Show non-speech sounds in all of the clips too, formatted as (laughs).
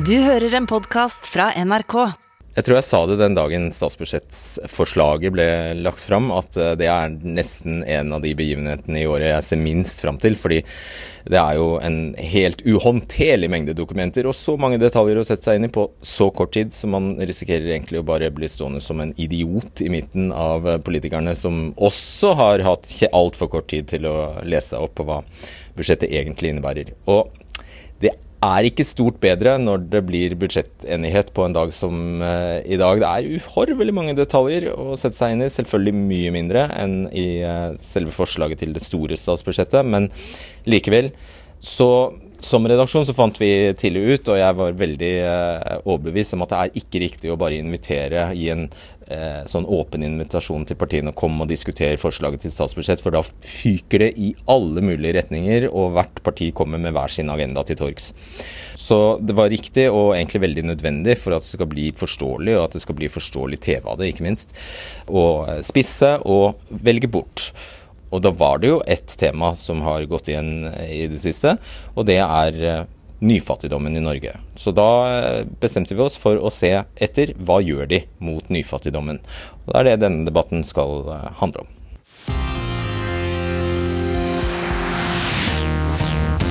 Du hører en podkast fra NRK. Jeg tror jeg sa det den dagen statsbudsjettforslaget ble lagt fram, at eh, det er nesten en av de begivenhetene i året jeg ser minst fram til. Fordi det er jo en helt uhåndterlig mengde dokumenter og så mange detaljer å sette seg inn i på så kort tid, så man risikerer egentlig å bare bli stående som en idiot i midten av politikerne, som også har hatt altfor kort tid til å lese opp på hva budsjettet egentlig innebærer. Og er ikke stort bedre når det blir budsjettenighet på en dag som uh, i dag. Det er uhorvelig mange detaljer å sette seg inn i, selvfølgelig mye mindre enn i uh, selve forslaget til det store statsbudsjettet, men likevel. Så som redaksjon så fant vi tidlig ut, og jeg var veldig uh, overbevist om at det er ikke riktig å bare invitere, gi en uh, sånn åpen invitasjon til partiene å komme og diskutere forslaget til statsbudsjett, for da fyker det i alle mulige retninger, og hvert parti kommer med hver sin agenda til torgs. Så det var riktig og egentlig veldig nødvendig for at det skal bli forståelig, og at det skal bli forståelig TV av det, ikke minst, å spisse og velge bort. Og da var det jo ett tema som har gått igjen i det siste, og det er eh, nyfattigdommen i Norge. Så da eh, bestemte vi oss for å se etter hva gjør de mot nyfattigdommen. Og Det er det denne debatten skal eh, handle om.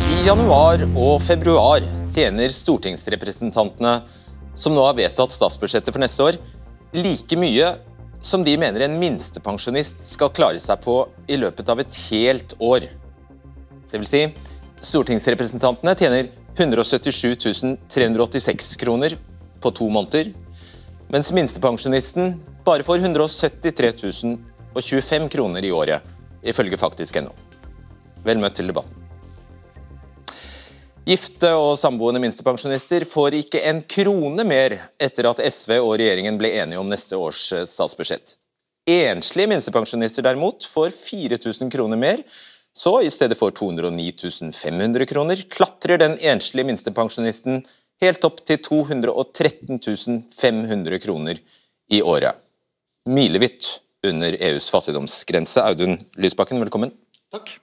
I januar og februar tjener stortingsrepresentantene som nå har vedtatt statsbudsjettet for neste år, like mye som de mener en minstepensjonist skal klare seg på i løpet av et helt år. Det vil si, stortingsrepresentantene tjener 177 386 kroner på to måneder, mens minstepensjonisten bare får 173 025 kroner i året, ifølge faktisk.no. Vel møtt til debatten. Gifte og samboende minstepensjonister får ikke en krone mer etter at SV og regjeringen ble enige om neste års eh, statsbudsjett. Enslige minstepensjonister derimot får 4000 kroner mer, så i stedet for 209 500 kroner klatrer den enslige minstepensjonisten helt opp til 213 500 kroner i året. Milevidt under EUs fattigdomsgrense. Audun Lysbakken, velkommen. Takk.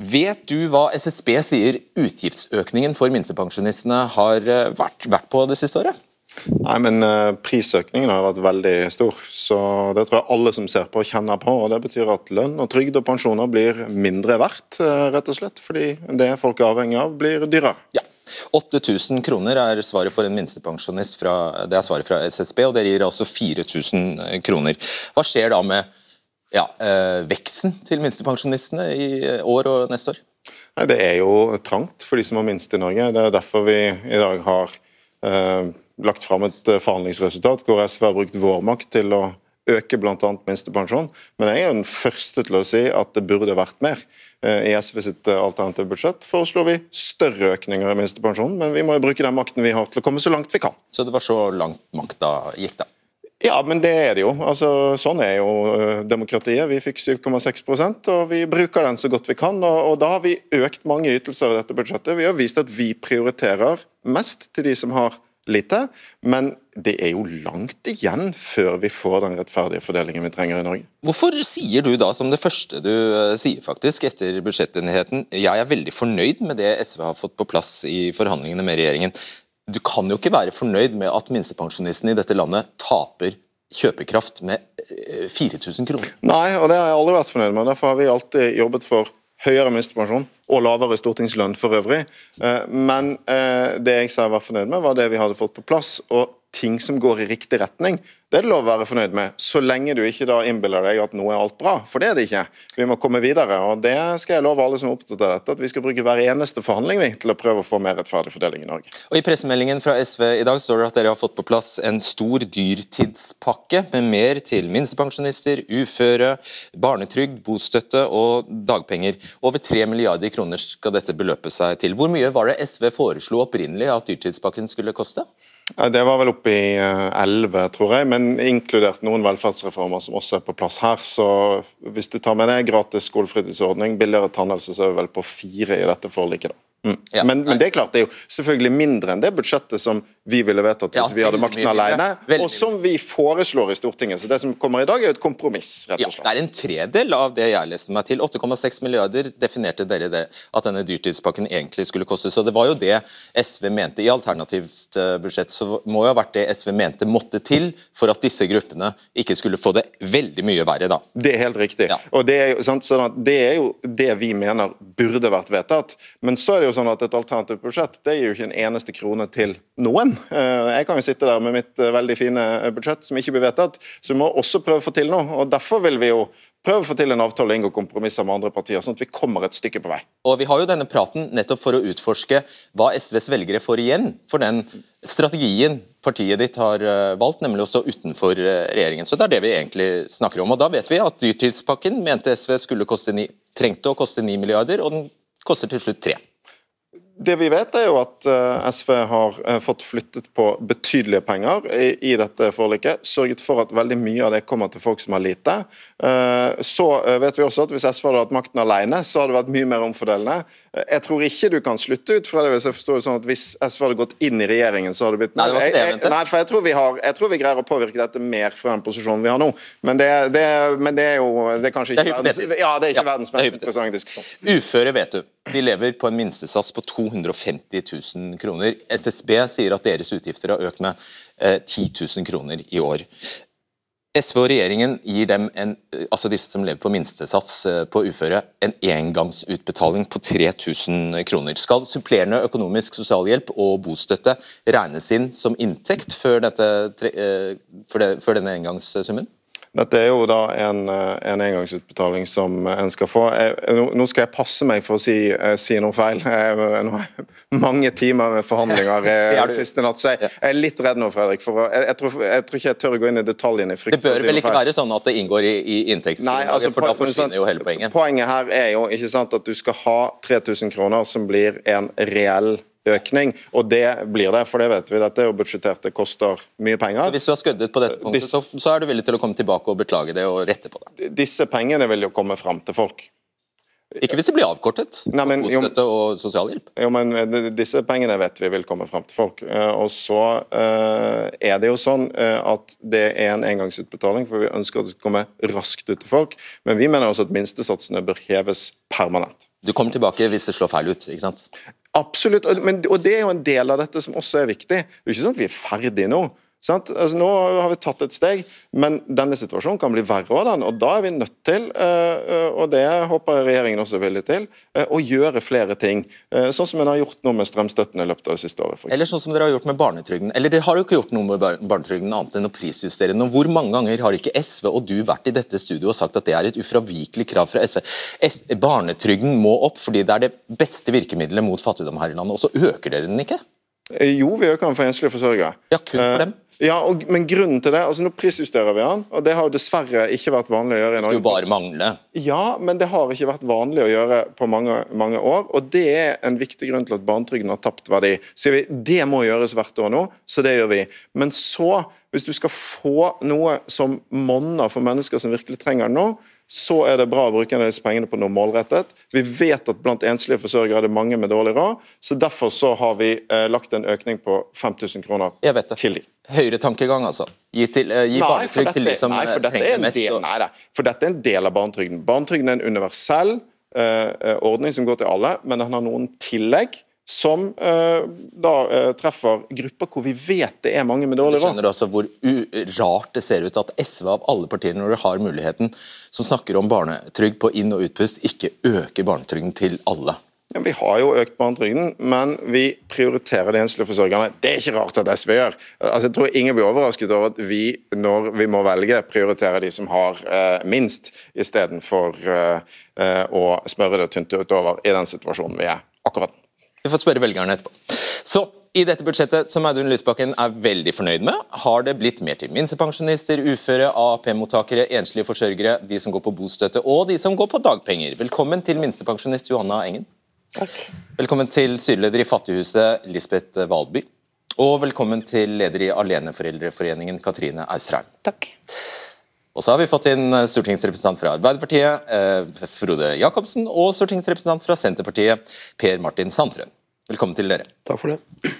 Vet du hva SSB sier utgiftsøkningen for minstepensjonistene har eh, vært, vært på det siste året? Nei, men uh, Prisøkningen har vært veldig stor, så det tror jeg alle som ser på, kjenner på. og Det betyr at lønn, og trygd og pensjoner blir mindre verdt, uh, rett og slett. Fordi det folk er avhengig av, blir dyrere. Ja. 8000 kroner er svaret for en minstepensjonist fra, det er svaret fra SSB, og dere gir altså 4000 kroner. Hva skjer da med ja, eh, veksten til minstepensjonistene i eh, år og neste år? Nei, Det er jo trangt for de som har minst i Norge. Det er derfor vi i dag har eh, lagt fram et eh, forhandlingsresultat hvor SV har brukt vår makt til å øke bl.a. minstepensjon. Men jeg er den første til å si at det burde vært mer. I SV sitt alternative budsjett foreslår vi større økninger i minstepensjonen, men vi må jo bruke den makten vi har til å komme så langt vi kan. Så det var så langt makta gikk, da? Ja, men det er det jo. Altså, sånn er jo demokratiet. Vi fikk 7,6% og vi bruker den så godt vi kan. Og, og, da har vi økt mange ytelser i dette budsjettet. Vi har vist at vi prioriterer mest til de som har lite. Men det er jo langt igjen før vi får den rettferdige fordelingen vi trenger i Norge. Hvorfor sier du da som det første du uh, sier faktisk etter budsjettenigheten jeg er veldig fornøyd med det SV har fått på plass i forhandlingene med regjeringen. Du kan jo ikke være fornøyd med at minstepensjonistene i dette landet taper kjøpekraft med 4000 eh, kroner. Nei, og det har jeg aldri vært fornøyd med. Derfor har vi alltid jobbet for høyere minstepensjon og lavere stortingslønn for øvrig. Eh, men eh, det jeg sa jeg var fornøyd med, var det vi hadde fått på plass. og ting som går i riktig retning. Det er det lov å være fornøyd med, så lenge du ikke da innbiller deg at noe er alt bra. For det er det ikke. Vi må komme videre. og Det skal jeg love alle som er opptatt av dette, at vi skal bruke hver eneste forhandling vi, til å prøve å få mer rettferdig fordeling i Norge. Og I pressemeldingen fra SV i dag står det at dere har fått på plass en stor dyrtidspakke med mer til minstepensjonister, uføre, barnetrygd, bostøtte og dagpenger. Over 3 milliarder kroner skal dette beløpe seg til. Hvor mye var det SV foreslo opprinnelig at dyrtidspakken skulle koste? Det var vel oppe i 11, eh, tror jeg, men inkludert noen velferdsreformer som også er på plass her. Så hvis du tar med deg gratis skolefritidsordning, billigere tannhelse, så er vi vel på fire i dette forliket. da. Mm. Ja. Men, men, det er klart, det er jo selvfølgelig mindre enn det budsjettet som vi ville vedtatt hvis ja, vi hadde makten alene, og som vi foreslår i Stortinget. Så det som kommer i dag, er et kompromiss, rett og slett. Ja, det er en tredel av det jeg leste meg til. 8,6 milliarder definerte dere det at denne dyrtidspakken egentlig skulle koste. Så det var jo det SV mente i alternativt eh, budsjett. Så må jo ha vært det SV mente måtte til for at disse gruppene ikke skulle få det veldig mye verre, da. Det er helt riktig. Og det er, jo, sant, sånn det er jo det vi mener burde vært vedtatt. Men så er det jo sånn at et alternativt budsjett det gir jo ikke en eneste krone til noen. Eh, jeg kan jo sitte der med mitt eh, veldig fine eh, budsjett som ikke blir vedtatt, så vi må også prøve å få til noe. og Derfor vil vi jo prøve å få til en avtale og inngå kompromisser med andre partier, sånn at vi kommer et stykke på vei. Og Vi har jo denne praten nettopp for å utforske hva SVs velgere får igjen for den strategien partiet ditt har valgt, nemlig å stå utenfor regjeringen. Så Det er det vi egentlig snakker om. Og Da vet vi at dyrtidspakken mente SV skulle koste 9, trengte å koste 9 milliarder, og den koster til slutt 3. Det vi vet, er jo at eh, SV har eh, fått flyttet på betydelige penger i, dette forliket. Sørget for at veldig mye av det kommer til folk som har lite. Eh, så vet vi også at hvis SV hadde hatt makten alene, så hadde det vært mye mer omfordelende. Jeg tror ikke du kan slutte ut fra det hvis jeg forstår det sånn at hvis SV hadde gått inn i regjeringen, så hadde det blitt Nei, det det, jeg, jeg, nei for jeg tror, har, jeg tror, vi greier å påvirke dette mer fra den posisjonen vi har nå. Men det, det, men det er jo det er kanskje ikke er verdens, ja, det er ikke ja, verdens mest interessante diskusjon. Uføre, vet du. De lever på en minstesats på 250 000 kroner. SSB sier at deres utgifter har økt med eh, 10 000 kroner i år. SV og regjeringen gir dem, en, altså disse som lever på minstesats eh, på uføre, en engangsutbetaling på 3000 kroner. Skal supplerende økonomisk sosialhjelp og bostøtte regnes inn som inntekt før, dette, eh, før denne engangssummen? Dette er jo da en, eh, en engangsutbetaling som en skal få. Jeg, nå skal jeg passe meg for å si, eh, si noe feil. (laughs) Jeg, nå har jeg mange timer med forhandlinger eh, (laughs) siste natt, så jeg, er litt redd nå, Fredrik. For jeg, jeg, tror, jeg, tror, ikke jeg tør å gå inn i detaljene. i Det bør si vel ikke være sånn at det inngår i, i inntektsgrunnlaget, altså, for da forsvinner jo hele poenget. Poenget her er jo ikke sant, at du skal ha 3000 kroner som blir en reell økning. Og det blir det, for det vet vi. Dette er jo budsjettert, det koster mye penger. Så hvis du har skøddet på dette punktet, så, så er du villig til å komme tilbake og beklage det og rette på det? Disse pengene vil jo komme fram til folk. Ikke hvis det blir avkortet? Nei, men, jo, og sosialhjelp? Jo, men eh, Disse pengene vet vi vil komme fram til folk. Eh, og så uh, er det jo sånn at det er en engangsutbetaling, for vi ønsker at det skal komme raskt ut til folk. Men vi mener også at minstesatsene bør heves permanent. Du kommer tilbake hvis det slår feil ut, ikke sant? Absolutt, men, og det er jo en del av dette som også er viktig. Det er ikke sånn at vi er ferdige nå. Altså, nå har vi tatt et steg, men denne situasjonen kan bli verre av og Da er vi nødt til, eh, og det håper regjeringen også er villig til, eh, å gjøre flere ting. Eh, sånn som en har gjort nå med strømstøtten i løpet av det siste året. Eller sånn som dere har gjort med barnetrygden. Eller dere har jo ikke gjort noe med barnetrygden annet enn å prisjustere den. Hvor mange ganger har ikke SV og du vært i dette studioet og sagt at det er et ufravikelig krav fra SV? barnetrygden må opp fordi det er det beste virkemidlet mot fattigdom her i landet, og så øker dere den ikke? Jo, vi øker den for enslige forsørgere. Ja, kun for dem? Ja, og, men grunnen til det altså Nå prisjusterer vi den, og det har jo dessverre ikke vært vanlig å gjøre i Norge. Skulle bare mangle. Ja, men det har ikke vært vanlig å gjøre på mange, mange år. Og det er en viktig grunn til at barnetrygden har tapt verdi. Sier vi det må gjøres hvert år nå, så det gjør vi. Men så, hvis du skal få noe som monner for mennesker som virkelig trenger det nå, så er det bra å bruke disse pengene på noe målrettet. Vi vet at blant enslige forsørgere er det mange med dårlig råd, så derfor så har vi eh, lagt en økning på 5000 kroner til dem. Høyretankegang, altså? Gi, til, uh, gi barnetrygd til de som nei, for trenger det mest? Del, og... nei, for dette er en del av barnetrygden. Barnetrygden er en universell uh, ordning som går til alle, men den har noen tillegg som uh, da uh, treffer grupper hvor vi vet det er mange med dårlig råd. Du skjønner også hvor rart det ser ut at SV av alle partier, når de har muligheten, som snakker om barnetrygd på inn- og utpust, ikke øker barnetrygden til alle. Ja, vi har jo økt barnetrygden, men vi prioriterer de enslige forsørgerne. Det er ikke rart at SV gjør. Altså, jeg tror ingen blir overrasket over at vi, når vi må velge, prioriterer de som har eh, minst, istedenfor eh, eh, å smøre det tynt utover i den situasjonen vi er akkurat nå. Vi får spørre velgerne etterpå. Så i dette budsjettet, som Audun Lysbakken er veldig fornøyd med, har det blitt mer til minstepensjonister, uføre, AAP-mottakere, enslige forsørgere, de som går på bostøtte og de som går på dagpenger. Velkommen til minstepensjonist Johanna Engen. Takk. Velkommen til styreleder i Fattighuset, Lisbeth Valby. Og velkommen til leder i Aleneforeldreforeningen, Katrine Austrheim. Takk. Og så har vi fått inn stortingsrepresentant fra Arbeiderpartiet, eh, Frode Jacobsen, og stortingsrepresentant fra Senterpartiet, Per Martin Sandtrøen. Velkommen til dere. Takk for det.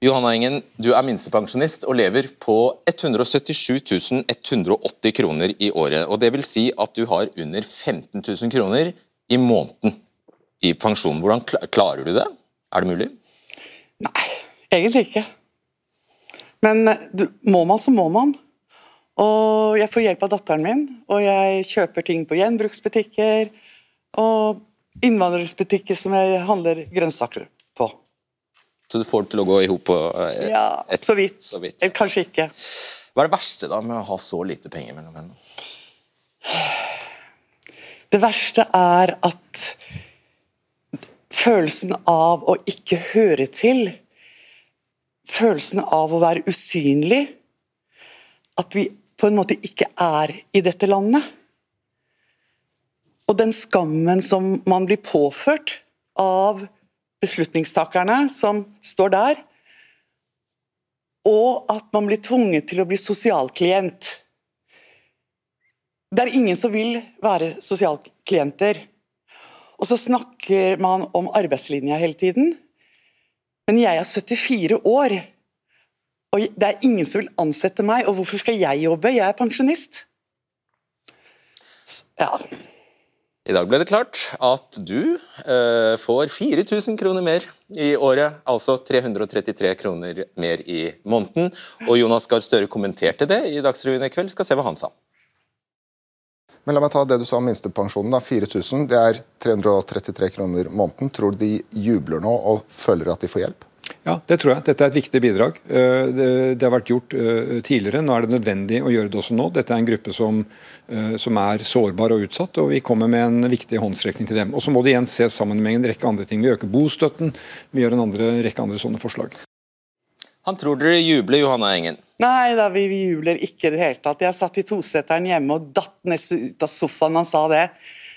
Johanna Engen, du er minstepensjonist og lever på 177 180 kroner i året. og Det vil si at du har under 15 000 kroner i måneden i pensjon. Hvordan klarer du det? Er det mulig? Nei, egentlig ikke. Men eh, du, må man, så må man. Og jeg får hjelp av datteren min, og jeg kjøper ting på gjenbruksbutikker og innvandrerbutikker som jeg handler grønnsaker på. Så du får det til å gå i hop på et, Ja, så, vidt. så vidt. Eller kanskje ikke. Hva er det verste da med å ha så lite penger mellom hendene? Det verste er at følelsen av å ikke høre til, følelsen av å være usynlig, at vi på en måte ikke er i dette landet. Og den skammen som man blir påført av beslutningstakerne som står der, og at man blir tvunget til å bli sosialklient. Det er ingen som vil være sosialklienter. Og så snakker man om arbeidslinja hele tiden. Men jeg er 74 år, og det er ingen som vil ansette meg. Og hvorfor skal jeg jobbe? Jeg er pensjonist. Ja. I dag ble det klart at du eh, får 4000 kroner mer i året, altså 333 kroner mer i måneden. Og Jonas Gahr Støre kommenterte det i Dagsrevyen i kveld. Skal se hva han sa. Men la meg ta det du sa om minstepensjonen. 4000, det er 333 kroner måneden. Tror du de jubler nå og føler at de får hjelp? Ja, det tror jeg. Dette er et viktig bidrag. Eh, det har vært gjort eh, tidligere. Nå er det nødvendig å gjøre det også nå. Dette er en gruppe som, eh, som er sårbar og utsatt, og vi kommer med en viktig håndsrekning til dem. Og Så må det igjen ses sammen med en rekke andre ting. Vi øker bostøtten, vi gjør en andre, rekke andre sånne forslag. Han tror dere jubler, Johanna Engen? Nei da, vi jubler ikke i det hele tatt. Jeg satt i toseteren hjemme og datt nesten ut av sofaen da han sa det.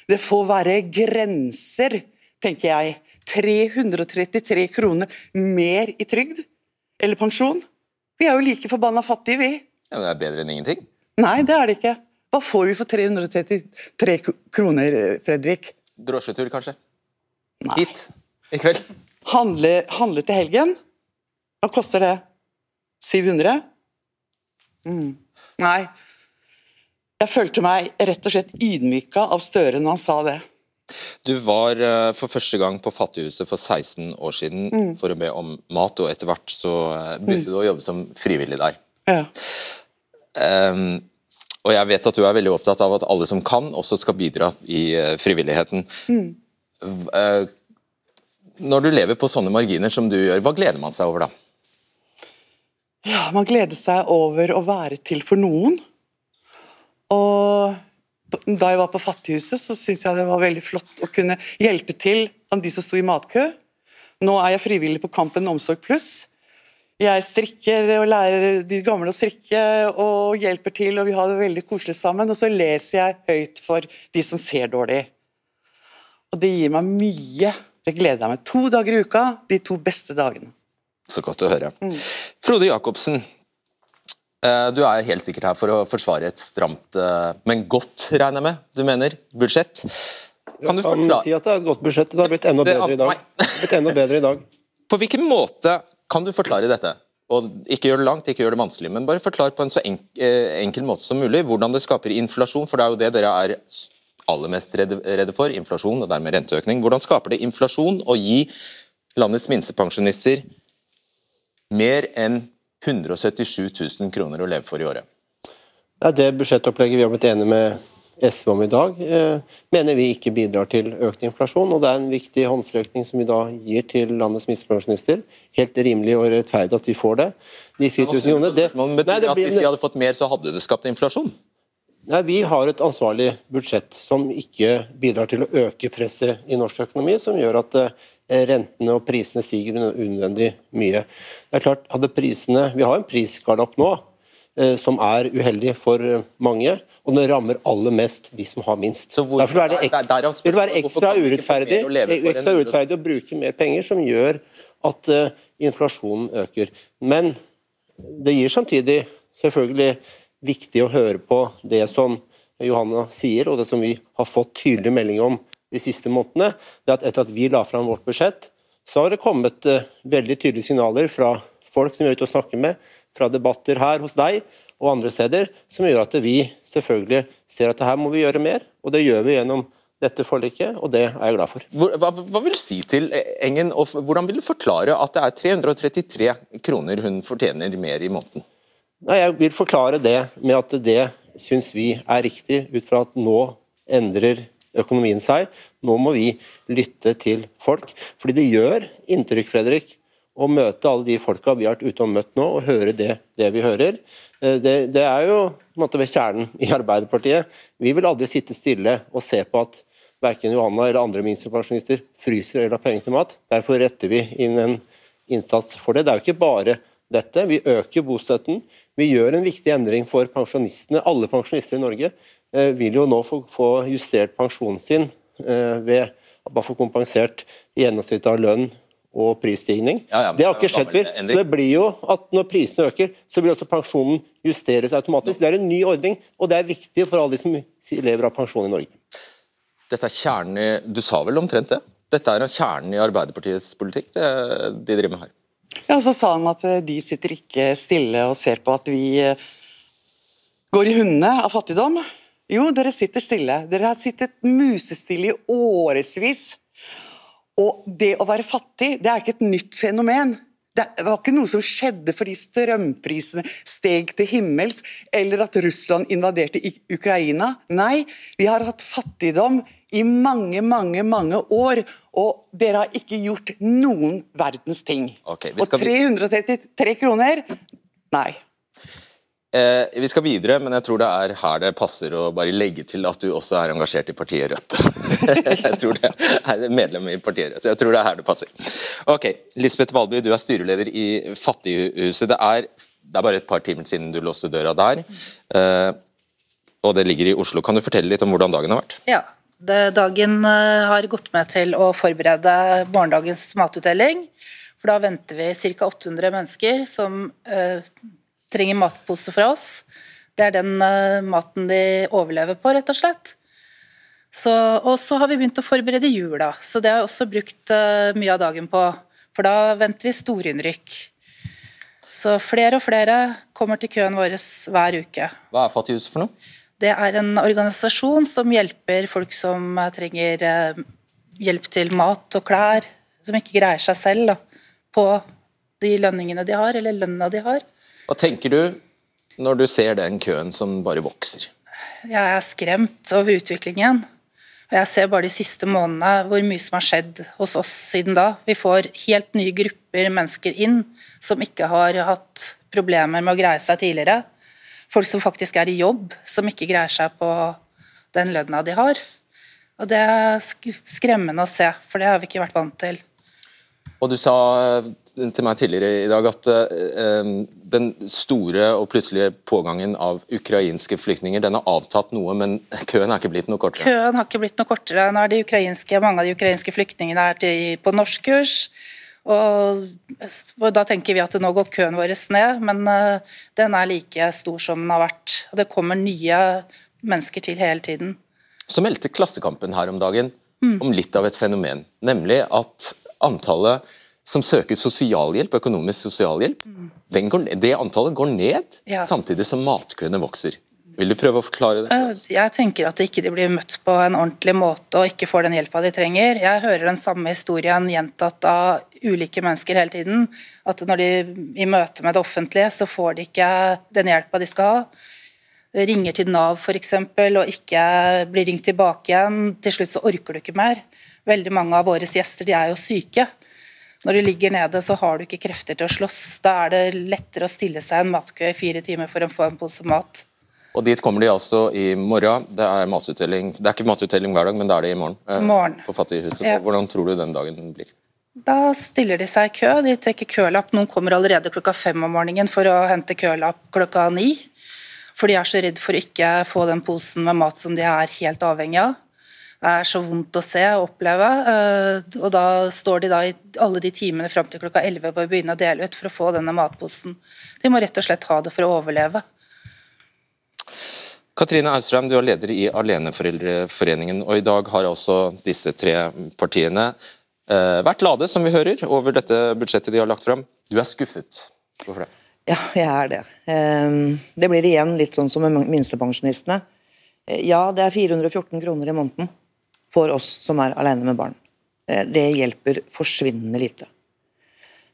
Det får være grenser, tenker jeg 333 kroner mer i trygd eller pensjon. Vi er jo like forbanna fattige, vi. Ja, men Det er bedre enn ingenting? Nei, det er det ikke. Hva får vi for 333 kroner, Fredrik? Drosjetur, kanskje? Nei. Hit i kveld? Handle, handle til helgen? Hva koster det? 700? Mm. Nei. Jeg følte meg rett og slett ydmyka av Støre når han sa det. Du var uh, for første gang på Fattighuset for 16 år siden mm. for å be om mat, og etter hvert så uh, begynte mm. du å jobbe som frivillig der. Ja. Um, og jeg vet at du er veldig opptatt av at alle som kan, også skal bidra i uh, frivilligheten. Mm. når du lever på sånne marginer som du gjør, hva gleder man seg over da? Ja, Man gleder seg over å være til for noen. Da jeg var på Fattighuset, så syntes jeg det var veldig flott å kunne hjelpe til om de som sto i matkø. Nå er jeg frivillig på Kampen Omsorg pluss. Jeg strikker og lærer de gamle å strikke og hjelper til, og vi har det veldig koselig sammen. Og så leser jeg høyt for de som ser dårlig. Og det gir meg mye. Det gleder jeg meg. To dager i uka, de to beste dagene. Så godt å høre. Mm. Frode Jacobsen, du er helt sikkert her for å forsvare et stramt, eh, men godt, regner jeg med, du mener, budsjett. Kan du forklare... si at det er et godt budsjett. Det har blitt enda bedre i dag. Blitt enda bedre i dag. (laughs) På hvilken måte kan du forklare dette? Og Ikke gjør det langt, ikke gjør det vanskelig, men bare forklar på en så eh, enkel måte som mulig hvordan det skaper inflasjon, for det er jo det dere er aller mest redde for, inflasjon og dermed renteøkning. Hvordan skaper det inflasjon å gi landets minstepensjonister mer enn 177 000 kroner å leve for i året. Det er det budsjettopplegget vi har blitt enige med SV om i dag, eh, mener vi ikke bidrar til økt inflasjon. og Det er en viktig håndsrekning som vi da gir til landets minstepensjonister. Helt rimelig og rettferdig at de får det. De 4000 kronene det, det at hvis de hadde fått mer, så hadde det skapt inflasjon? Nei, Vi har et ansvarlig budsjett som ikke bidrar til å øke presset i norsk økonomi, som gjør at eh, rentene og prisene stiger unødvendig mye. Det er klart, hadde prisene, Vi har en prisgalopp nå eh, som er uheldig for mange, og den rammer aller mest de som har minst. Hvor, Derfor er det, ek, vil være ekstra urettferdig, ekstra urettferdig å bruke mer penger, som gjør at uh, inflasjonen øker. Men det gir samtidig selvfølgelig viktig å høre på det som Johanna sier, og det som vi har fått tydelig melding om de siste månedene, det er at etter at vi la fram vårt budsjett, så har det kommet uh, veldig tydelige signaler fra folk som vi er ute og snakker med, fra debatter her hos deg og andre steder, som gjør at vi selvfølgelig ser at her må vi gjøre mer, og det gjør vi gjennom dette forliket, og det er jeg glad for. Hva, hva vil du si til Engen, og hvordan vil du forklare at det er 333 kroner hun fortjener mer i måneden? Nei, Jeg vil forklare det med at det syns vi er riktig, ut fra at nå endrer økonomien seg. Nå må vi lytte til folk. Fordi det gjør inntrykk, Fredrik, å møte alle de folka vi har vært ute og møtt nå, og høre det, det vi hører. Eh, det, det, er jo en måte ved kjernen i Arbeiderpartiet. Vi vil aldri sitte stille og se på at verken Johanna eller andre minstepensjonister fryser eller har penger til mat. Derfor retter vi inn en innsats for det. Det er jo ikke bare dette. Vi øker bostøtten. Vi gjør en viktig endring for pensjonistene. Alle pensjonister i Norge eh, vil jo nå få, justert pensjonen sin eh, ved at man får kompensert gjennomsnittet av lønn og prisstigning. Ja, ja, det har ikke skjedd før. Så det blir jo at Når prisene øker, så vil også pensjonen justeres automatisk. Det er en ny ordning, og det er viktig for alle de som lever av pensjon i Norge. Dette er kjernen i Du sa vel omtrent det? Dette er kjernen i Arbeiderpartiets politikk, det de driver med her. Ja, Så sa han at eh, de sitter ikke stille og ser på at vi eh, går i hundene av fattigdom. Jo, dere sitter stille. Dere har sittet musestille i årevis og det å være fattig det er ikke et nytt fenomen. Det var ikke noe som skjedde fordi strømprisene steg til himmels, eller at Russland invaderte Ukraina. Nei, vi har hatt fattigdom i mange, mange, mange år, og dere har ikke gjort noen verdens ting. Okay, og 333 kroner? Nei. Eh, vi skal videre, men jeg tror det er her det passer å bare legge til at du også er engasjert i partiet Rødt. (laughs) jeg tror det er medlem i partiet Rødt. Jeg tror det er her det passer. Ok, Lisbeth Valby, du er styreleder i Fattighuset. Det er, det er bare et par timer siden du låste døra der. Eh, og det ligger i Oslo. Kan du fortelle litt om hvordan dagen har vært? Ja, Dagen eh, har gått med til å forberede morgendagens matutdeling. For da venter vi ca. 800 mennesker som eh, trenger matpose fra oss. Det er den uh, maten de overlever på, rett og slett. Så, og så har vi begynt å forberede jula, så det har jeg også brukt uh, mye av dagen på. For da venter vi storinnrykk. Så flere og flere kommer til køen vår hver uke. Hva er Fattighuset for noe? Det er en organisasjon som hjelper folk som uh, trenger hjelp til mat og klær, som ikke greier seg selv da, på de lønningene de har, eller lønna de har. Hva tenker du når du ser den køen som bare vokser? Jeg er skremt over utviklingen. Og jeg ser bare de siste månedene hvor mye som har skjedd hos oss siden da. Vi får helt nye grupper mennesker inn som ikke har hatt problemer med å greie seg tidligere. Folk som faktisk er i jobb, som ikke greier seg på den lønna de har. Og det er skremmende å se, for det har vi ikke vært vant til. Og Du sa eh, til meg tidligere i dag at uh, den store og plutselige pågangen av ukrainske flyktninger den har avtatt noe, men køen er ikke blitt noe kortere? Køen har ikke blitt noe kortere. Nå er de ukrainske, Mange av de ukrainske flyktningene er til, på norskkurs. Og, Da tenker vi at nå går køen vår ned, men uh, den er like stor som den har vært. Og Det kommer nye mennesker til hele tiden. Så meldte Klassekampen her om dagen mm. om litt av et fenomen, nemlig at antallet som søker sosialhjelp, økonomisk sosialhjelp, mm. går, det antallet går ned, ja. samtidig som matkøene vokser. Vil du prøve å forklare det? Jeg tenker at de ikke blir møtt på en ordentlig måte og ikke får den hjelpa de trenger. Jeg hører den samme historien gjentatt av ulike mennesker hele tiden. At når de i møte med det offentlige, så får de ikke den hjelpa de skal ha. Ringer til Nav f.eks. og ikke blir ringt tilbake igjen. Til slutt så orker du ikke mer. Veldig mange av våre gjester de er jo syke. Når du ligger nede, så har du ikke krefter til å slåss. Da er det lettere å stille seg en matkø i fire timer for å få en pose mat. Og Dit kommer de altså i morgen. Det er matutdeling Det er ikke matutdeling hver dag, men det er det i morgen. Eh, morgen. På Fattighuset. Ja. Hvordan tror du den dagen blir? Da stiller de seg i kø. De trekker kølapp. Noen kommer allerede klokka fem om morgenen for å hente kølapp klokka ni. For de er så redd for å ikke få den posen med mat som de er helt avhengig av Det er så vondt å se og oppleve. Eh, og da står de da i alle de timene fram til klokka 11 hvor å begynner å dele ut for å få denne matposen. De må rett og slett ha det for å overleve. Katrine Austrheim, du er leder i Aleneforeldreforeningen, og i dag har også disse tre partiene vært lade, som vi hører, over dette budsjettet de har lagt fram. Du er skuffet. Hvorfor det? Ja, jeg er det. Ehm, det blir igjen litt sånn som med minstepensjonistene. Eh, ja, det er 414 kroner i måneden for oss som er alene med barn. Eh, det hjelper forsvinnende lite.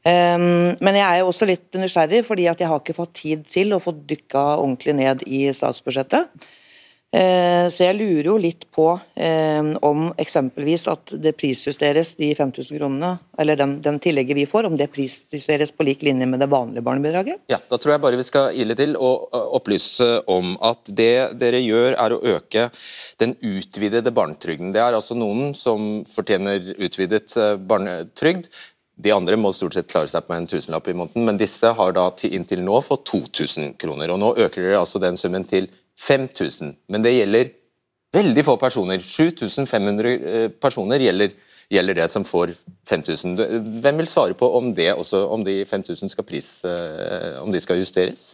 Ehm, men jeg er jo også litt nysgjerrig, fordi jeg har ikke fått tid til å få dykka ordentlig ned i statsbudsjettet. Eh, så jeg lurer jo litt på ehm, om eksempelvis at det prisjusteres, de 5000 kronene, eller den, den, tillegget vi får, om det prisjusteres på lik linje med det vanlige barnebidraget? Ja, Da tror jeg bare vi skal ile til og opplyse om at det dere gjør er å øke den utvidede barnetrygden. Det er altså noen som fortjener utvidet eh, barnetrygd de andre må stort sett klare seg på en tusenlapp i måneden, men disse har da til, inntil nå fått 2000 kroner. og Nå øker dere altså den summen til 5000, men det gjelder veldig få personer. 7500 eh, personer gjelder, gjelder det som får 5000. Hvem vil svare på om det også, om de 5000 skal pris, eh, om de skal justeres?